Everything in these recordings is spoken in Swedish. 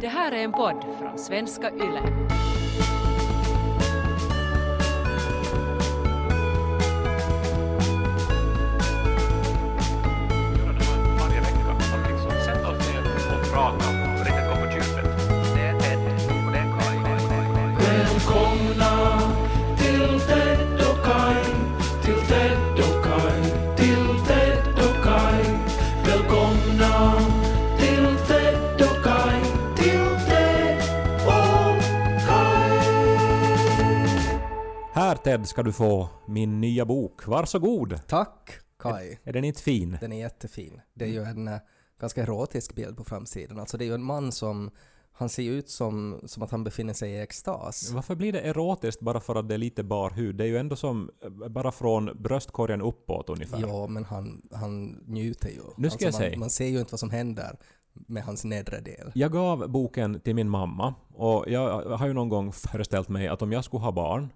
Det här är en podd från svenska YLE. Välkomna till här Här Ted ska du få min nya bok. Varsågod! Tack Kai. Är den inte fin? Den är jättefin. Det är ju en eh, ganska erotisk bild på framsidan. Alltså det är ju en man som han ser ut som, som att han befinner sig i extas. Varför blir det erotiskt bara för att det är lite bar hud? Det är ju ändå som eh, bara från bröstkorgen uppåt ungefär. Ja, men han, han njuter ju. Nu ska jag man, säga. man ser ju inte vad som händer med hans nedre del. Jag gav boken till min mamma och jag har ju någon gång föreställt mig att om jag skulle ha barn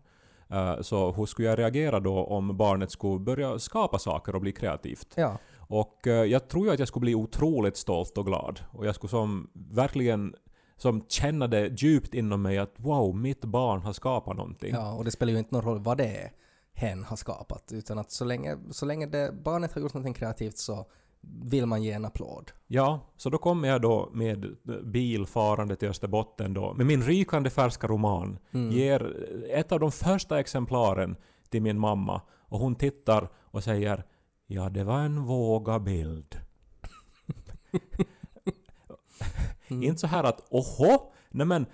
så hur skulle jag reagera då om barnet skulle börja skapa saker och bli kreativt? Ja, Och eh, jag tror ju att jag skulle bli otroligt stolt och glad. Och jag skulle som verkligen som känna det djupt inom mig att wow, mitt barn har skapat någonting. ja, och det spelar ju inte någon roll vad det är hen har skapat, utan att så länge, så länge det, barnet har gjort någonting kreativt så vill man ge en applåd. Ja, så då kommer jag då med bil farande till Österbotten då med min rykande färska roman. Ger ett av de första exemplaren till min mamma och hon tittar och säger Ja, det var en våga bild. Inte så här att ”Oho! Nej men,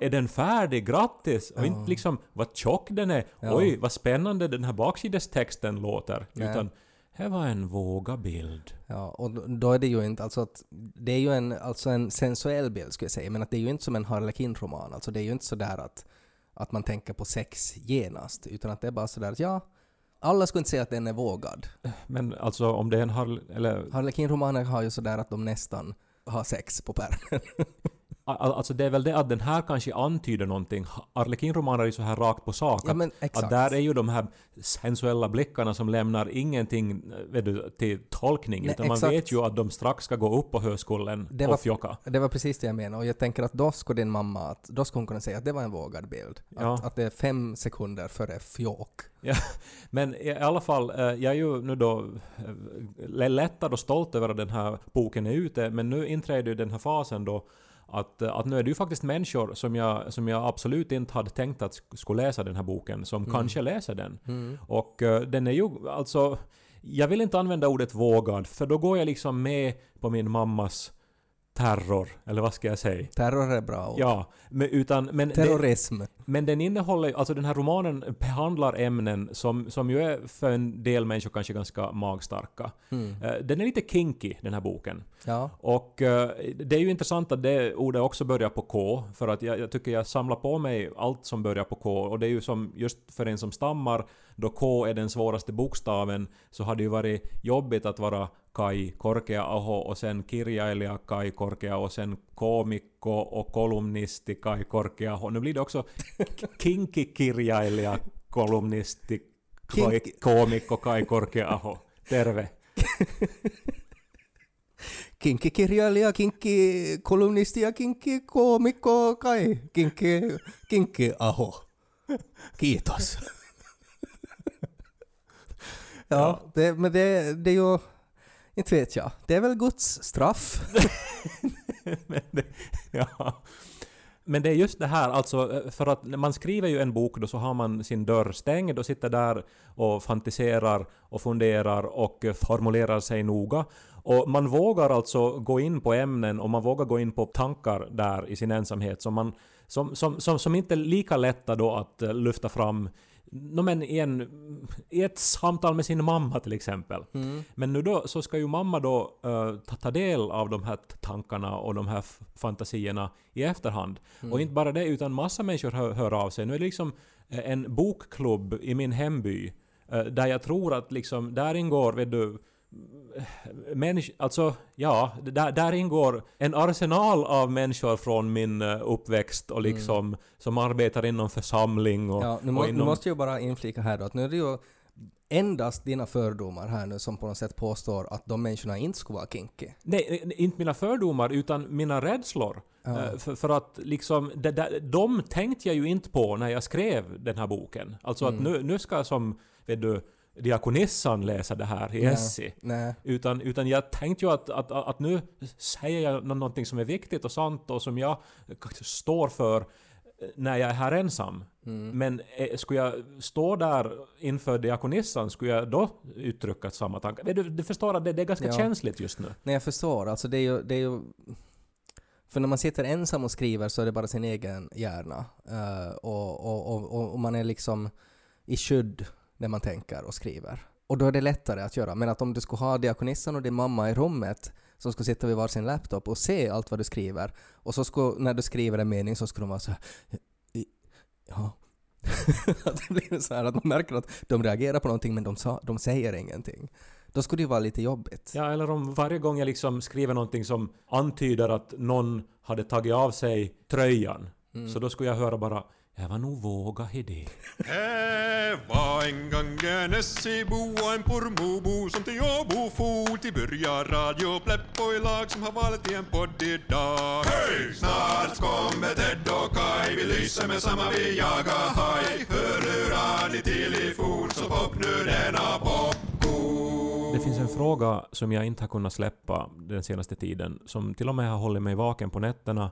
är den färdig? Grattis!” och inte liksom ”Vad tjock den är! Ja. Oj, vad spännande den här baksidestexten låter!” Nej. utan ”Det var en våga bild”. Ja, och då- är det ju inte alltså att det är ju en, alltså en sensuell bild skulle jag säga, men att det är ju inte som en Harlequin-roman. Alltså det är ju inte sådär att, att man tänker på sex genast, utan att det är bara sådär att ja, alla skulle inte säga att den är vågad. Men alltså om det är en harl... Eller... Harlequin-romaner har ju sådär att de nästan har sex på pärmen. Al- Alltså det är väl det att den här kanske antyder någonting. Arlekin-romaner är ju så här rakt på sak. Ja, att- men exakt. Att där är ju de här sensuella blickarna som lämnar ingenting vet du, till tolkning. Nej, utan man exakt. vet ju att de strax ska gå upp på höskullen Det var- och fjocka. Det var precis det jag menade, och jag tänker att då skulle din mamma, att, då skulle hon kunna säga att det var en vågad bild. Ja. Att, att det är fem sekunder före fjåk. Ja, men i alla fall, eh, jag är ju nu då eh, lättad och stolt över att den här boken är ute, men nu inträder ju den här fasen då att, eh, att nu är det ju faktiskt människor som jag, som jag absolut inte hade tänkt att sk- skulle läsa den här boken, som kanske läser den. Och eh, den är ju alltså... Jag vill inte använda ordet vågad, för då går jag liksom med på min mammas terror, eller vad ska jag säga? Terror är bra ord. Ja, men utan... Men det, Terrorism. Men den innehåller, alltså den här romanen behandlar ämnen som, som ju är för en del människor kanske ganska magstarka. Eh, Den är lite kinky, den här boken. Ja. Och eh, det är ju intressant att det ordet också börjar på K, för att jag, jag tycker jag samlar på mig allt som börjar på K, och det är ju som just för en som stammar, då K är den svåraste bokstaven, så har det ju varit jobbigt att vara Kai Korkea Aho och sen kirjailija Kai Korkea och sen komikko och kolumnisti Kai Korkea Aho. Nu blir det också kinky kirjailija kolumnisti Kai, Kinky- komikko Kai Korkea Aho. Terve. Kinki kirjailija, kinki kolumnisti ja kinki koomikko kai. Kinki, kinki aho. Kiitos. ja, det, men det, det är ju... Inte vet jag. Det är väl Guds straff. men, det, ja. Men det är just det här, alltså, eh, för att när man skriver ju en bok då så har man sin dörr stängd och sitter där och fantiserar och funderar och eh, formulerar sig noga. Och man vågar alltså gå in på ämnen och man vågar gå in på tankar där i sin ensamhet som, man, som, som, som, som inte är lika lätta då att eh, lyfta fram No, men i, en, I ett samtal med sin mamma till exempel. Men nu då så ska ju mamma då eh, ta, ta del av de här tankarna och de här fantasierna i efterhand. Och inte bara det, utan massa människor hör, hör av sig. Nu är det liksom eh, en bokklubb i min hemby eh, där jag tror att liksom, där ingår, vet du, människ, alltså, ja, där, där ingår en arsenal av människor från min eh, uppväxt och liksom som arbetar inom församling och, Ja, nu, och må, nu inom... måste jag bara inflika här då att nu är det ju endast dina fördomar här nu som på något sätt påstår att de människorna inte skulle vara kinky. Nej, eh, inte mina fördomar utan mina rädslor. Ja. Eh, För, för att liksom, det, där- de tänkte jag ju inte på när jag skrev den här boken. Alltså att Mm. nu, nu ska jag som, vet du, diakonissan läsa det här i. Essie. Utan, utan jag tänkte ju att, att, att nu säger jag nå- någonting som är viktigt och sant och som jag står för när jag är här ensam. Mm. Men eh, skulle jag stå där inför diakonissan, skulle jag då uttrycka samma tankar? Men Du, du förstår att det, det är ganska Ja. känsligt just nu. Nej, jag förstår. Alltså det är ju... Det är ju för när man sitter ensam och skriver så är det bara sin egen hjärna. Och, och, och, och, och man är liksom i skydd när man tänker och skriver. Och då är det lättare att göra. Men att om du skulle ha diakonissan och din mamma i rummet som skulle sitta vid varsin laptop och se allt vad du skriver och så skulle, när du skriver en mening så skulle de vara så här... "I- Ja. att det blir så här att man märker att de reagerar på någonting men de, sa, de säger ingenting. Då skulle det ju vara lite jobbigt. Ja, eller om varje gång jag liksom skriver någonting som antyder att någon hade tagit av sig tröjan, Mm. så då skulle jag höra bara jag var nog våga i det. Det var en gång en Essebo och en Pormobo som till Åbo for till börja Radio Pleppo i lag som har valt i en podd idag. Hej! Snart kommer Ted och Kai, vi lyser med samma vi jagar haj. Hörlurar ni till i fot så pop nu denna popcorn. Det finns en fråga som jag inte har kunnat släppa den senaste tiden, som till och med har hållit mig vaken på nätterna.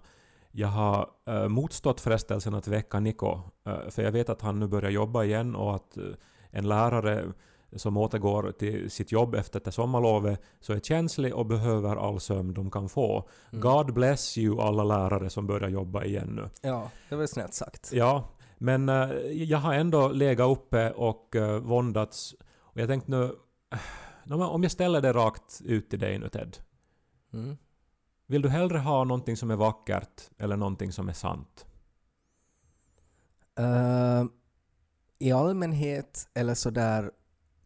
Jag har eh, motstått frestelsen att väcka Niko, eh, för jag vet att han nu börjar jobba igen och att eh, en lärare som återgår till sitt jobb efter det sommarlovet så är känslig och behöver all sömn de kan få. God bless you alla lärare som börjar jobba igen nu. Ja, det var snällt sagt. Ja, men eh, jag har ändå legat uppe och uh, våndats. Och jag tänkte nu... om jag ställer det rakt ut till dig nu Ted. Mm. Vill du hellre ha någonting som är vackert eller någonting som är sant? Eh, I allmänhet eller sådär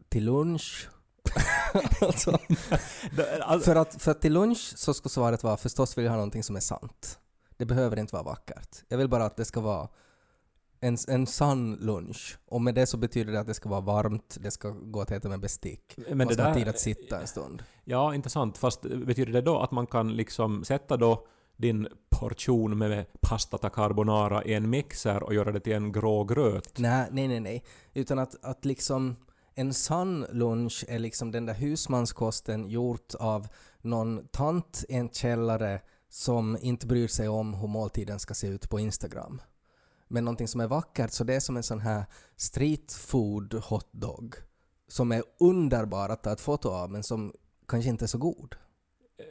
till lunch. alltså, för, att, för att till lunch så ska svaret vara förstås vill jag ha någonting som är sant. Det behöver inte vara vackert. Jag vill bara att det ska vara en, en sann lunch. Och med det så betyder det att det ska vara varmt, det ska gå att äta med bestick. Men man det ska ha där- tid att sitta en stund. Ja, intressant. Fast betyder det då att man kan liksom sätta då din portion med pasta carbonara i en mixer och göra det till en grå gröt? Nej, nej, nej, nej. Utan att, att liksom en sann lunch är liksom den där husmanskosten gjort av någon tant i en källare som inte bryr sig om hur måltiden ska se ut på Instagram. Men någonting som är vackert, så det är som en sån här street food hotdog som är underbar att ta ett foto av men som kanske inte är så god.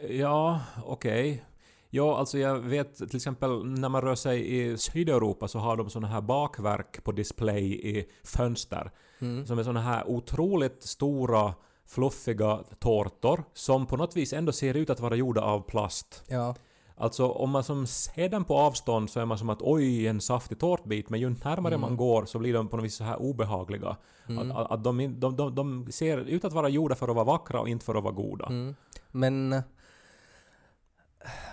Ja, okej. Ja, alltså jag vet till exempel när man rör sig i Sydeuropa så har de såna här bakverk på display i fönster. Mm. Som är såna här otroligt stora fluffiga tårtor som på något vis ändå ser ut att vara gjorda av plast. Ja, Alltså om man som ser den på avstånd så är man som att oj, en saftig tårtbit, men ju närmare Mm. man går så blir de på något vis så här obehagliga. Att, att, att de, de, de, de ser ut att vara gjorda för att vara vackra och inte för att vara goda. Mm. Men eh,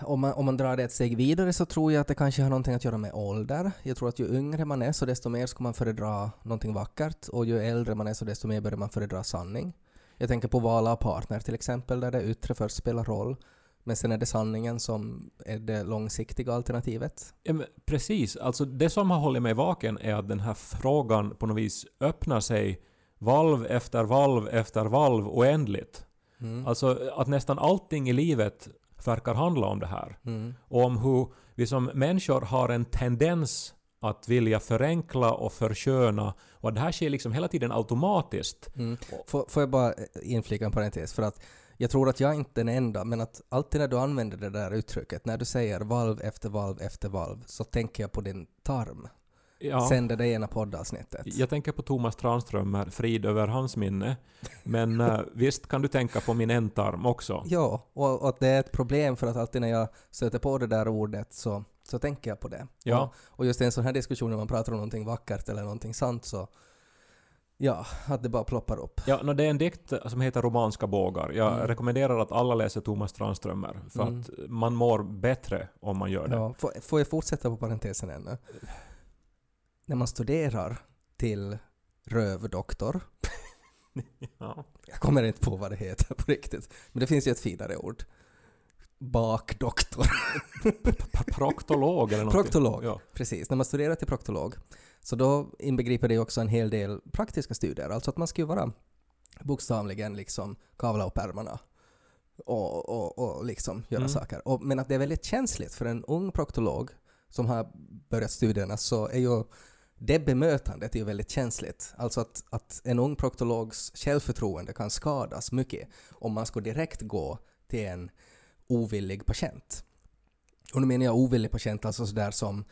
om man, om man drar det ett steg vidare så tror jag att det kanske har någonting att göra med ålder. Jag tror att ju yngre man är så desto mer ska man föredra någonting vackert och ju äldre man är så desto mer börjar man föredra sanning. Jag tänker på val av partner till exempel där det yttre först spelar roll men sen är det sanningen som är det långsiktiga alternativet. Ja, precis, alltså det som har hållit mig vaken är att den här frågan på något vis öppnar sig valv efter valv efter valv oändligt. Mm. Alltså att nästan allting i livet verkar handla om det här. Mm. Och om hur vi som människor har en tendens att vilja förenkla och försköna och det här sker liksom hela tiden automatiskt. Mm. Får, får jag bara inflika en parentes för att jag tror att jag inte är den enda, men att alltid när du använder det där uttrycket, när du säger valv efter valv efter valv, så tänker jag på din tarm. Ja. Sen det ena poddavsnittet. Jag tänker på Thomas Tranströmer, frid över hans minne. Men eh, visst kan du tänka på min ändtarm också. Ja, och, och det är ett problem för att alltid när jag stöter på det där ordet så, så tänker jag på det. Ja. Och, och just i en sån här diskussion när man pratar om någonting vackert eller någonting sant så ja, att det bara ploppar upp. Ja, no, det är en dikt som heter Romanska bågar. Jag Mm. rekommenderar att alla läser Thomas Tranströmer, för Mm. att man mår bättre om man gör det. Ja, får, får jag fortsätta på parentesen ännu? När man studerar till rövdoktor Ja. Jag kommer inte på vad det heter på riktigt. Men det finns ju ett finare ord. Bakdoktor. Proktolog eller någonting. Proktolog. Ja. Precis, när man studerar till proktolog. Så då inbegriper det också en hel del praktiska studier. Alltså att man ska ju vara bokstavligen liksom kavla upp ärmarna och, och, och liksom göra Mm. saker. Och, men att det är väldigt känsligt för en ung proktolog som har börjat studierna så är ju det bemötandet är ju väldigt känsligt. Alltså att, att en ung proktologs självförtroende kan skadas mycket om man ska direkt gå till en ovillig patient. Och nu menar jag ovillig patient, alltså sådär som,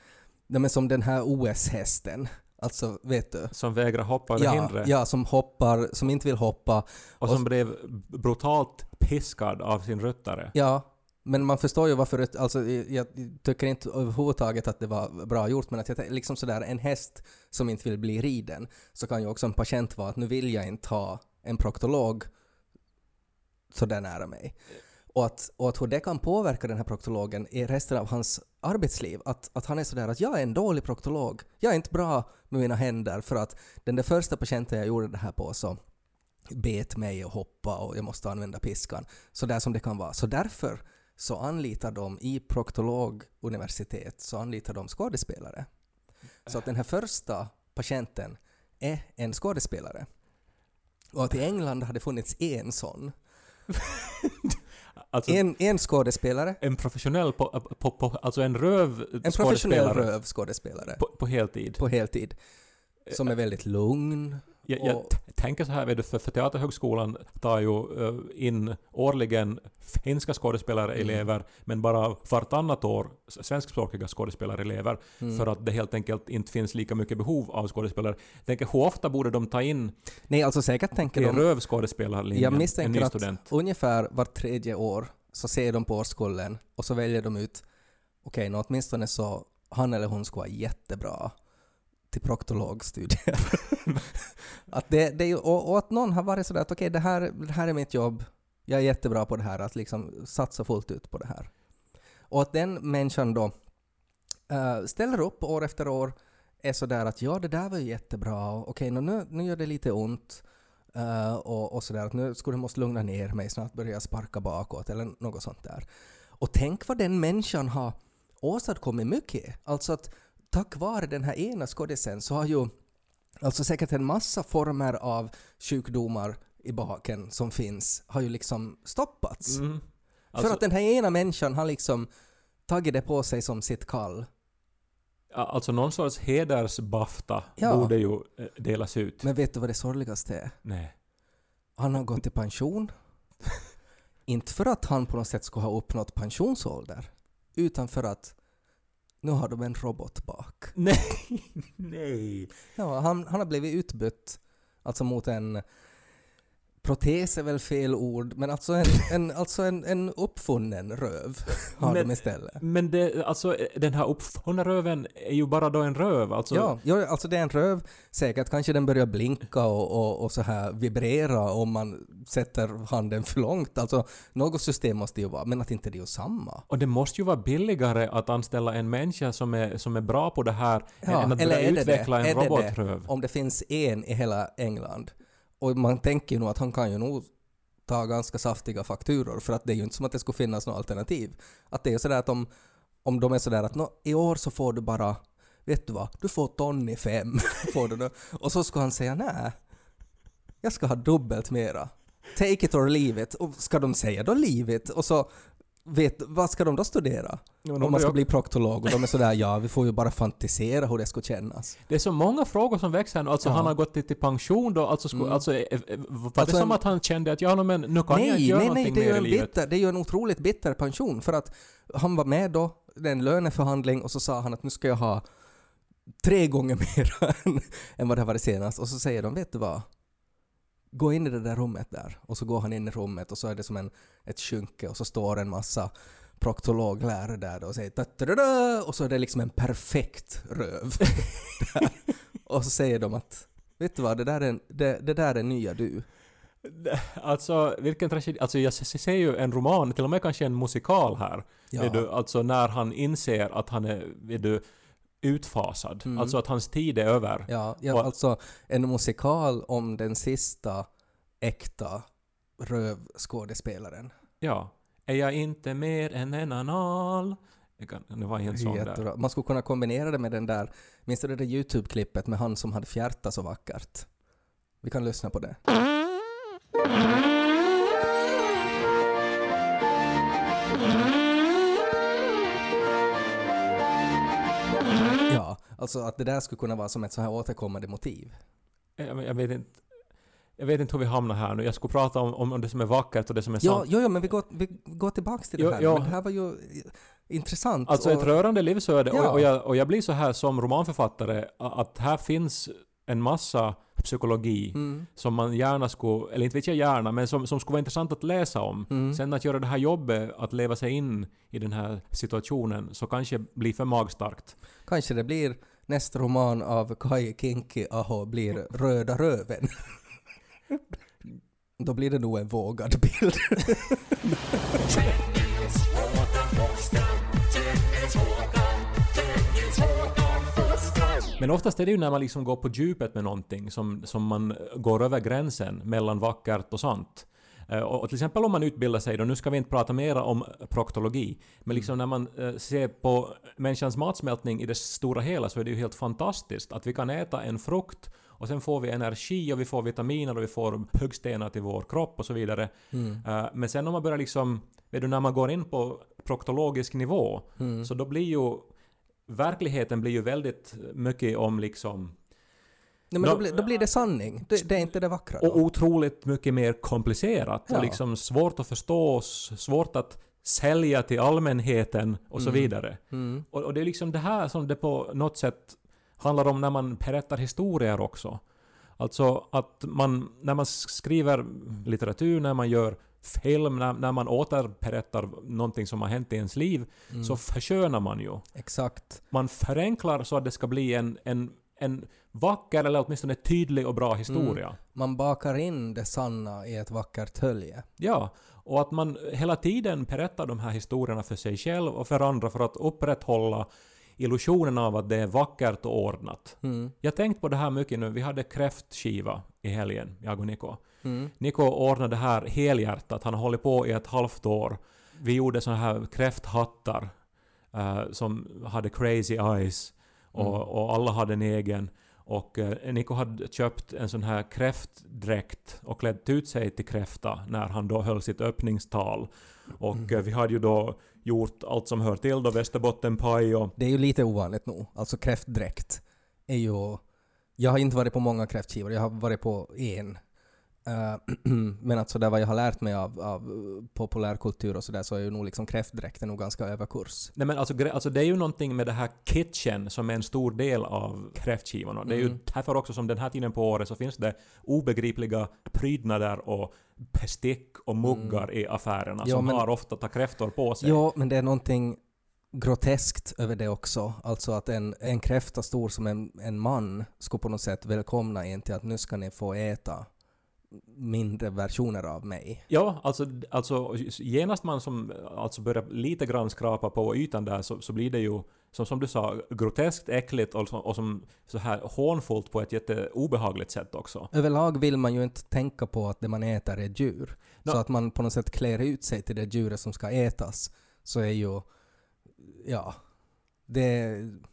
nej men som den här OS-hästen. Alltså, vet du? Som vägrar hoppa över Ja, hindret. ja, som hoppar, som inte vill hoppa. Och som blev brutalt piskad av sin ryttare. Ja, men man förstår ju varför, alltså jag tycker inte överhuvudtaget att det var bra gjort, men att jag, liksom sådär en häst som inte vill bli riden, så kan ju också en patient vara att nu vill jag inte ha en proktolog så där nära mig. Och att, och att hur det kan påverka den här proktologen i resten av hans arbetsliv. Att, att han är sådär att jag är en dålig proktolog. Jag är inte bra med mina händer för att den där första patienten jag gjorde det här på så bet mig och hoppa och jag måste använda piskan. Så där som det kan vara. Så därför så anlitar de i proktologuniversitet så anlitar de skådespelare. Så att den här första patienten är en skådespelare. Och att i England hade funnits en sån. Alltså en, En, en skådespelare, professionell, på, på, på, alltså en röv en professionell skådespelare rövskådespelare på, på heltid. på heltid. Som är väldigt lugn. Jag, jag tänker så här, vet du, för, för Teaterhögskolan tar ju eh, in årligen finska skådespelare-elever, men bara vartannat år svenskspråkiga skådespelare-elever, Mm. för att det helt enkelt inte finns lika mycket behov av skådespelare. Jag tänker, hur ofta borde de ta in Nej, alltså säkert tänker de... rövskådespelarlinjen Jag en misstänker att student? ungefär var tredje år så ser de på årskullen och så väljer de ut okej, okay, åtminstone så han eller hon ska vara jättebra till proktologstudier. att det, det och, och att någon har varit sådär att okej, det, här, det här är mitt jobb, jag är jättebra på det här, att liksom satsa fullt ut på det här. Och att den människan då uh, ställer upp år efter år, är sådär att ja, det där var ju jättebra, okej, okay, nu, nu gör det lite ont, uh, och, och sådär att nu skulle jag måste lugna ner mig, snart börjar jag sparka bakåt eller något sånt där. Och tänk vad den människan har åstadkommit mycket. Alltså att tack vare den här ena skådisen så har ju alltså säkert en massa former av sjukdomar i baken som finns har ju liksom stoppats. Mm. För Alltså, att den här ena människan har liksom tagit det på sig som sitt kall. alltså någon sorts hedersbafta Ja. borde ju eh, delas ut. Men vet du vad det sorgligaste är? Nej. Han har gått i pension. Inte för att han på något sätt skulle ha uppnått pensionsålder, utan för att nu har de en robot bak. Nej. Nej. Ja, han, han har blivit utbytt alltså mot en protes är väl fel ord, men alltså en, en, alltså en, en uppfunnen röv har Men- de istället. Men det, alltså den här uppfunna röven är ju bara då en röv. Alltså, Ja, ja, alltså det är en röv. Säkert kanske den börjar blinka och, och, och så här vibrera om man sätter handen för långt. Alltså något system måste ju vara, men att inte det är samma. Och det måste ju vara billigare att anställa en människa som är, som är bra på det här Ja, än att eller det det? utveckla en det det? robotröv. Om det finns en i hela England. Och man tänker ju nog att han kan ju nog ta ganska saftiga fakturor för att det är ju inte som att det skulle finnas något alternativ. Att det är ju sådär att om, om de är sådär att "Nå, i år så får du bara, vet du vad, du får ton i fem. får du nu. Och så ska han säga nej, jag ska ha dubbelt mera. Take it or leave it. Och ska de säga då leave it? Och så vet, vad ska de då studera? Ja, Om man ska börjar- bli proktolog och de är sådär ja, vi får ju bara fantisera hur det skulle kännas. Det är så många frågor som växer nu. Alltså Ja. han har gått till, pension då. Alltså, sko, Mm. alltså, eh, eh, var Alltså det som en- att han kände att ja, men nu kan jag inte nej, göra nej, nej, någonting det är, ju en i livet? bitter, det är ju en otroligt bitter pension för att han var med då, det är en löneförhandling och så sa han att nu ska jag ha tre gånger mer än, än vad det har varit senast och så säger de, vet du vad? Gå in i det där rummet där och så går han in i rummet och så är det som en, ett skynke och så står en massa proktologlärare där och säger "Da-da-da-da", och så är det liksom en perfekt röv. Och så säger de att vet du vad, det där är, det, det där är nya du. Alltså, vilken tragedi. Alltså jag se- ser ju en roman, till och med kanske en musikal här. Ja. Du, alltså när han inser att han är, vet du, utfasad. Mm. Alltså att hans tid är över. Ja, ja Och- alltså en musikal om den sista äkta rövskådespelaren. Ja. Är jag inte mer än en anal? Det, var en sån där. Jättebra. Man skulle kunna kombinera det med den där, minns du det där YouTube-klippet med han som hade fjärtat så vackert? Vi kan lyssna på det. Ja, alltså att det där skulle kunna vara som ett så här återkommande motiv. Jag, jag vet inte. Jag vet inte hur vi hamnar här nu. Jag skulle prata om, om det som är vackert och det som är Ja, sant. jo, jo, men vi går, vi går tillbaks till det Jo, här. ja. Men det här var ju intressant. Alltså och, ett rörande livsöde. Ja. Och, och, jag, och jag blir så här som romanförfattare att här finns en massa psykologi Mm. som man gärna skulle, eller inte vet jag gärna, men som, som skulle vara intressant att läsa om. Mm. Sen att göra det här jobbet, att leva sig in i den här situationen, så kanske blir för magstarkt. Kanske det blir nästa roman av Kai Kinki Aho blir Röda röven. Då blir det nog en vågad bild. Men oftast är det ju när man liksom går på djupet med någonting som, som man går över gränsen mellan vackert och sant. Eh, Och till exempel om man utbildar sig, då nu ska vi inte prata mera om proktologi, men liksom när man eh, ser på människans matsmältning i det stora hela så är det ju helt fantastiskt att vi kan äta en frukt och sen får vi energi och vi får vitaminer och vi får högstenar till vår kropp och så vidare. Eh, Men sen om man börjar liksom, vet du, när man går in på proktologisk nivå, så då blir ju verkligheten blir ju väldigt mycket om liksom Nej, men då, blir, då blir det sanning. Det, det är inte det vackra då. och otroligt mycket mer komplicerat. Ja. Och liksom svårt att förstå, svårt att sälja till allmänheten och så vidare. Mm. Och, och det är liksom det här som det på något sätt handlar om när man berättar historier också. Alltså att man, när man skriver litteratur, när man gör film, när, när man återberättar någonting som har hänt i ens liv, Mm. så förskönar man ju. Exakt. Man förenklar så att det ska bli en, en, en vacker eller åtminstone tydlig och bra historia. Man bakar in det sanna i ett vackert hölje. Ja, och att man hela tiden berättar de här historierna för sig själv och för andra för att upprätthålla illusionen av att det är vackert och ordnat. Mm. Jag tänkt på det här mycket nu. Vi hade kräftskiva i helgen, jag och Niko. Mm. Niko ordnade det här helhjärtat. Han har hållit på i ett halvt år. Vi gjorde såna här kräfthattar eh, som hade crazy eyes och, och alla hade en egen. Och uh, Niko hade köpt en sån här kräftdräkt och klätt ut sig till kräfta när han då höll sitt öppningstal. Och eh, vi hade ju då gjort allt som hör till då, västerbottenpaj och Det är ju lite ovanligt nog. Alltså kräftdräkt är ju... Jag har inte varit på många kräftskivor, jag har varit på en. Eh, men alltså där vad jag har lärt mig av, av populärkultur och sådär så är ju nog liksom kräftdräkten nog ganska överkurs. Nej men alltså, alltså det är ju någonting med det här kitchen som är en stor del av kräftskivorna. Det är ju Mm. därför också som den här tiden på året så finns det obegripliga prydnader och bestick och muggar i affärerna Mm. Ja, som men- har ofta tar kräftor på sig. Ja, men det är någonting groteskt över det också. Alltså att en, en kräfta stor som en, en man skulle på något sätt välkomna en till att nu ska ni få äta mindre versioner av mig. Ja, alltså, alltså genast man som alltså börjar lite grann skrapa på ytan där så, så blir det ju som, som du sa groteskt äckligt och, som- och som så här hånfullt på ett jätteobehagligt sätt också. Överlag vill man ju inte tänka på att det man äter är djur. Nå- Så att man på något sätt klär ut sig till det djuret som ska ätas så är ju... Ja. Det...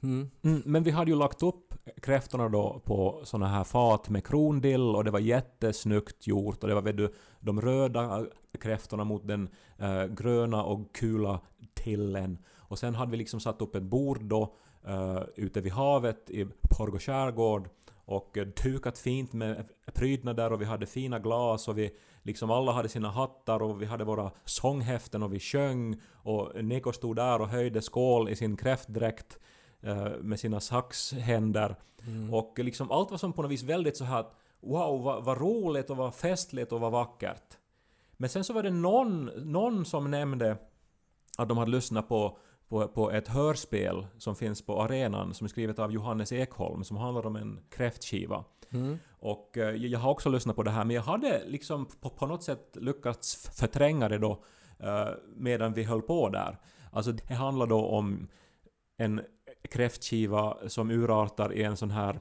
Mm. Mm, men vi hade ju lagt upp kräftorna då på såna här fat med krondill och det var jättesnyggt gjort och det var vet du, de röda kräftorna mot den eh, gröna och kula tillen. Och sen hade vi liksom satt upp ett bord då eh, ute vid havet i Porgo skärgård och eh, dukat fint med prydnader och vi hade fina glas och vi liksom alla hade sina hattar och vi hade våra sånghäften och vi sjöng och Niko stod där och höjde skål i sin kräftdräkt eh, med sina saxhänder. Och liksom allt var som på något vis väldigt så här wow, vad, vad roligt och vad festligt och vad vackert. Men sen så var det någon, någon som nämnde att de hade lyssnat på, på, på ett hörspel som finns på arenan som är skrivet av Johannes Ekholm som handlar om en kräftskiva. Mm. Och eh, jag har också lyssnat på det här men jag hade liksom på, på något sätt lyckats förtränga det då eh, medan vi höll på där. Alltså det handlar då om en kräftskiva som urartar i en sån här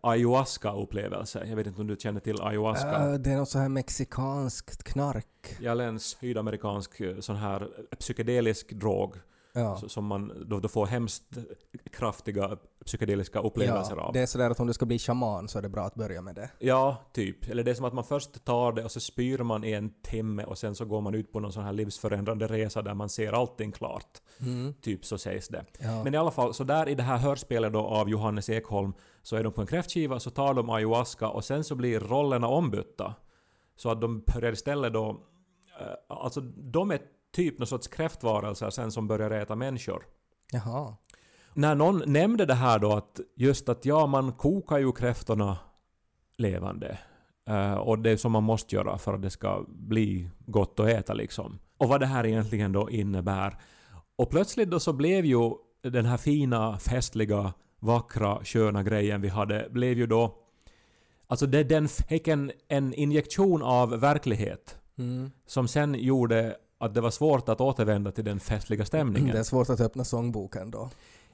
ayahuasca-upplevelse. Jag vet inte om du känner till ayahuasca? Äh, det är något så här mexikanskt knark. Ja, eller en sydamerikansk eh, sån här psykedelisk drog Ja. så- som man då, då får hemskt kraftiga psykedeliska upplevelser Ja, av. det är sådär att om du ska bli shaman så är det bra att börja med det. Ja, typ. Eller det är som att man först tar det och så spyr man i en timme och sen så går man ut på någon sån här livsförändrande resa där man ser allting klart. Typ så sägs det. Ja. Men i alla fall, så där i det här hörspelet då av Johannes Ekholm så är de på en kräftskiva, så tar de ayahuasca och sen så blir rollerna ombytta. Så att de börjar istället då... eh, Alltså de är typ någon sorts kräftvarelser sen som börjar äta människor. Jaha. När någon nämnde det här då att just att ja, man kokar ju kräftorna levande. Eh, och det är som man måste göra för att det ska bli gott att äta liksom. Och vad det här egentligen då innebär. Och plötsligt då så blev ju den här fina, festliga, vackra, sköna grejen vi hade, blev ju då... Alltså det, den fick en, en injektion av verklighet. Mm. Som sen gjorde att det var svårt att återvända till den festliga stämningen. Det är svårt att öppna sångboken då.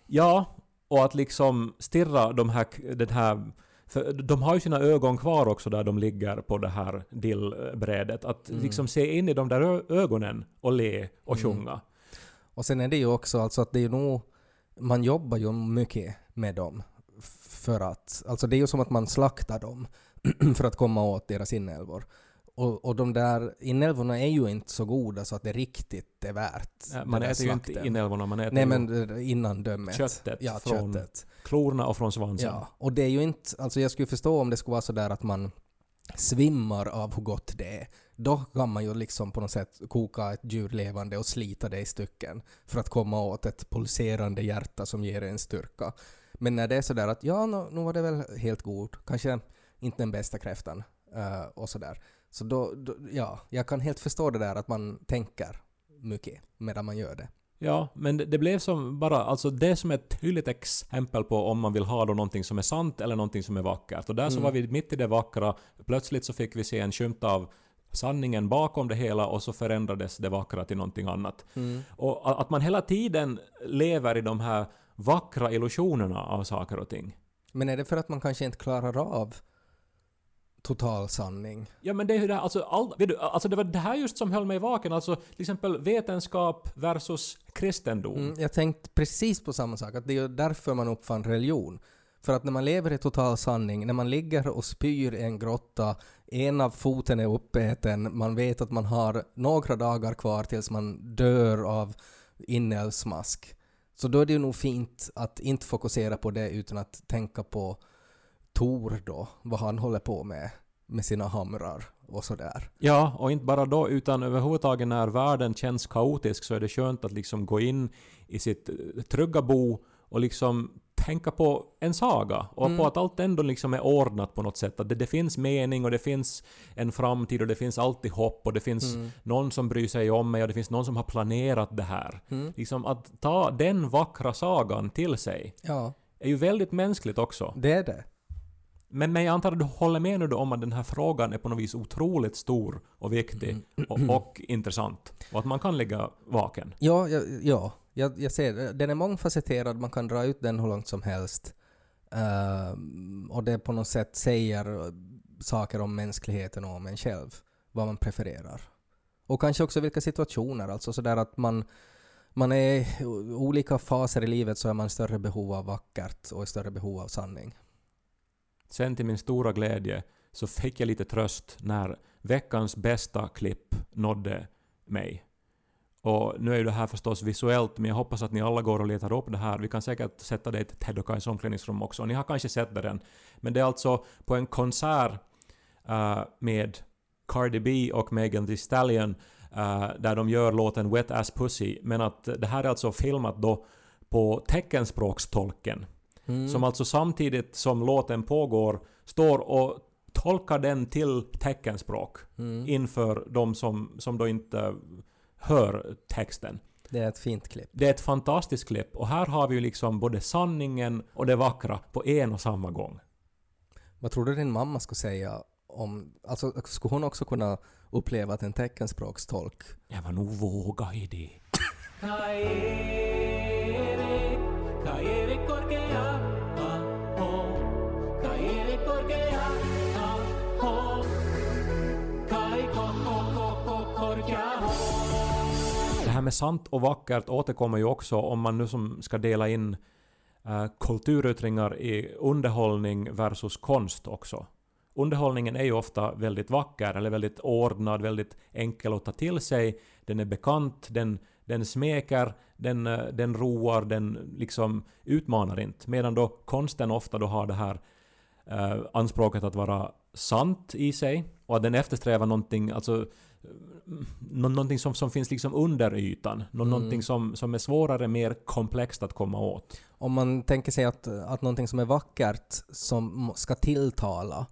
Ja, och att liksom stirra de här, den här... För de har ju sina ögon kvar också där de ligger på det här dillbrädet. Att liksom se in i de där ögonen och le och sjunga. Och sen är det ju också alltså att det är nog... Man jobbar ju mycket med dem. För att... Alltså det är ju som att man slaktar dem för att komma åt deras inälvor. Och, och de där inälvorna är ju inte så goda så att det riktigt är värt den Man äter ju inte slakten. inälvorna, man äter Nej men eh, innan dömet. köttet Ja, från köttet. klorna och från svansen. Ja, och det är ju inte, alltså jag skulle förstå om det skulle vara så där att man svimmar av hur gott det är. Då kan man ju liksom på något sätt koka ett djur levande och slita det i stycken för att komma åt ett pulserande hjärta som ger en styrka. Men när det är så där att ja, nu, nu var det väl helt god, kanske inte den bästa kräftan eh, och sådär. Så då, då, ja, jag kan helt förstå det där att man tänker mycket medan man gör det. Ja, men det, blev som bara, alltså det som är ett tydligt exempel på om man vill ha då någonting som är sant eller någonting som är vackert. Och där så var vi mitt i det vackra, plötsligt så fick vi se en skymt av sanningen bakom det hela och så förändrades det vackra till någonting annat. Och a- att man hela tiden lever i de här vackra illusionerna av saker och ting. Men är det för att man kanske inte klarar av total sanning? Ja men det är ju det här, alltså, all, vet du, alltså det var det här just som höll mig vaken. Alltså till exempel vetenskap versus kristendom. Mm, jag tänkte precis på samma sak, att det är ju därför man uppfann religion. För att när man lever i total sanning, när man ligger och spyr i en grotta, ena foten är uppäten, man vet att man har några dagar kvar tills man dör av inälvsmask. Så då är det ju nog fint att inte fokusera på det utan att tänka på Tor då, vad han håller på med, med sina hamrar och sådär. Ja, och inte bara då, utan överhuvudtaget när världen känns kaotisk så är det skönt att liksom gå in i sitt eh, trygga bo och liksom tänka på en saga och på att allt ändå liksom är ordnat på något sätt. Att det, det finns mening och det finns en framtid och det finns alltid hopp och det finns någon som bryr sig om mig och det finns någon som har planerat det här. Liksom att ta den vackra sagan till sig Ja, är ju väldigt mänskligt också. det är det. Men, men jag antar att du håller med nu då om att den här frågan är på något vis otroligt stor och viktig och, och intressant. Och att man kan ligga vaken. Ja, ja, ja jag, jag ser. Den är mångfacetterad, man kan dra ut den hur långt som helst. Ehm, och det på något sätt säger saker om mänskligheten och om en själv, vad man prefererar. Och kanske också vilka situationer, alltså sådär att man, man är i olika faser i livet så är man i större behov av vackert och i större behov av sanning. Sen till min stora glädje så fick jag lite tröst när veckans bästa klipp nådde mig. Och nu är ju det här förstås visuellt, men jag hoppas att ni alla går och letar upp det här. Vi kan säkert sätta det i Ted och Kajs omklädningsrum också. Ni har kanske sett det redan. Men det är alltså på en konsert uh, med Cardi B och Megan Thee Stallion uh, där de gör låten Wet Ass Pussy. Men att det här är alltså filmat då på teckenspråkstolken. Som alltså samtidigt som låten pågår står och tolkar den till teckenspråk inför de som, som då inte hör texten. Det är ett fint klipp. Det är ett fantastiskt klipp och här har vi ju liksom både sanningen och det vackra på en och samma gång. Vad tror du din mamma skulle säga om... Alltså, skulle hon också kunna uppleva att en teckenspråkstolk Jag var nog våga i det. här med sant och vackert återkommer ju också om man nu som ska dela in uh, kulturyttringar i underhållning versus konst också. Underhållningen är ju ofta väldigt vacker, eller väldigt ordnad, väldigt enkel att ta till sig. Den är bekant, den, den smeker, den, eh, den roar, den liksom utmanar inte. Medan då konsten ofta då har det här eh, anspråket att vara sant i sig och att den eftersträvar någonting, alltså någonting som, som finns liksom under ytan. Nå- Mm. Någonting som, som är svårare, mer komplext att komma åt. Om man tänker sig att, att någonting som är vackert som ska tilltala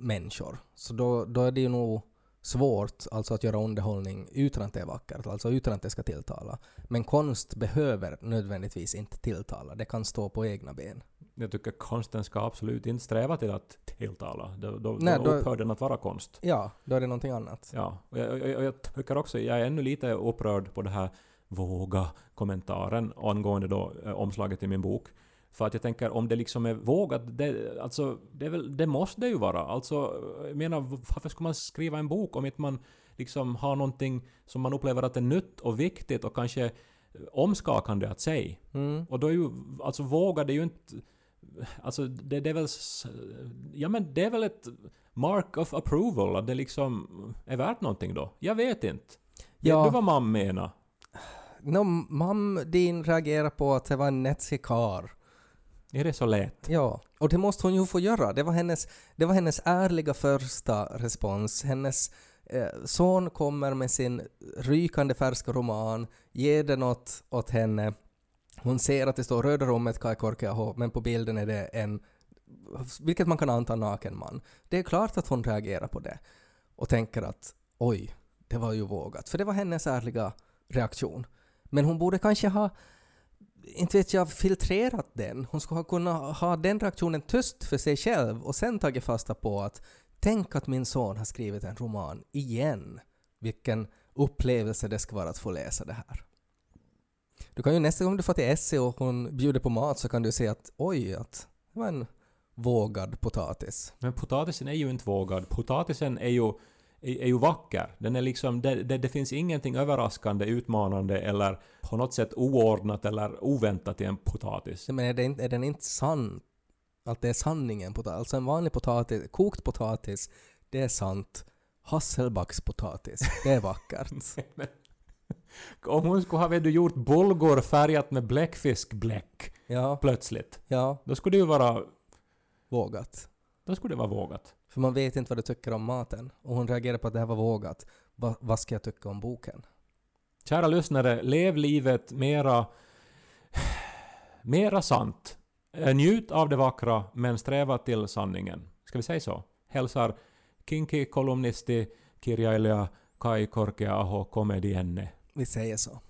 människor, så då, då är det ju nog svårt alltså att göra underhållning utan att det är vackert, alltså utan att det ska tilltala. Men konst behöver nödvändigtvis inte tilltala, det kan stå på egna ben. Jag tycker konsten ska absolut inte sträva till att tilltala. Då, då, Nej, då upphör den att vara konst. Ja, då är det någonting annat. Ja, och jag, jag, jag tycker också, jag är ännu lite upprörd på det här våga-kommentaren angående då eh, omslaget i min bok. För att jag tänker om det liksom är vågat, det, alltså, det, väl, det måste det ju vara. Alltså, jag menar, varför ska man skriva en bok om inte man liksom har någonting som man upplever att är nytt och viktigt och kanske omskakande att säga? Mm. Och då är ju, alltså våga det är ju inte... Alltså det, det är väl... Ja men det är väl ett mark of approval, att det liksom är värt någonting då? Jag vet inte. Ja. Vet du vad man menar? No, mam din reagerar på att det var en netsig karl. Är det så lätt? Ja, och det måste hon ju få göra. Det var hennes, det var hennes ärliga första respons. Hennes eh, son kommer med sin rykande färska roman, ger den åt, åt henne. Hon ser att det står Röda rummet, Kai Korkeaho, men på bilden är det en, vilket man kan anta, naken man. Det är klart att hon reagerar på det och tänker att oj, det var ju vågat. För det var hennes ärliga reaktion. Men hon borde kanske ha inte vet jag, filtrerat den. Hon skulle ha kunnat ha den reaktionen tyst för sig själv och sen tagit fasta på att tänk att min son har skrivit en roman igen. Vilken upplevelse det ska vara att få läsa det här. Du kan ju nästa gång du får till Essie och hon bjuder på mat så kan du se att oj, att det var en vågad potatis. Men potatisen är ju inte vågad. Potatisen är ju, är, är ju vacker. Den är liksom, det, det, det finns ingenting överraskande, utmanande eller på något sätt oordnat eller oväntat i en potatis. Men är, det inte, är den inte sann? Att det är sanningen? Potatis. Alltså en vanlig potatis, kokt potatis, det är sant. Hasselbackspotatis, det är vackert. Om hon skulle ha vet du, gjort bulgur färgat med bläckfiskbläck Ja, plötsligt, ja, då skulle det ju vara, vågat. då skulle det vara vågat. För man vet inte vad du tycker om maten. Och hon reagerar på att det här var vågat. Va, vad ska jag tycka om boken? Kära lyssnare, lev livet mera, mera sant. Eh, Njut av det vackra, men sträva till sanningen. Ska vi säga så? Hälsar Kinki kolumnisti kirjailija Kai Korkea-aho komedienne. Vi säger så.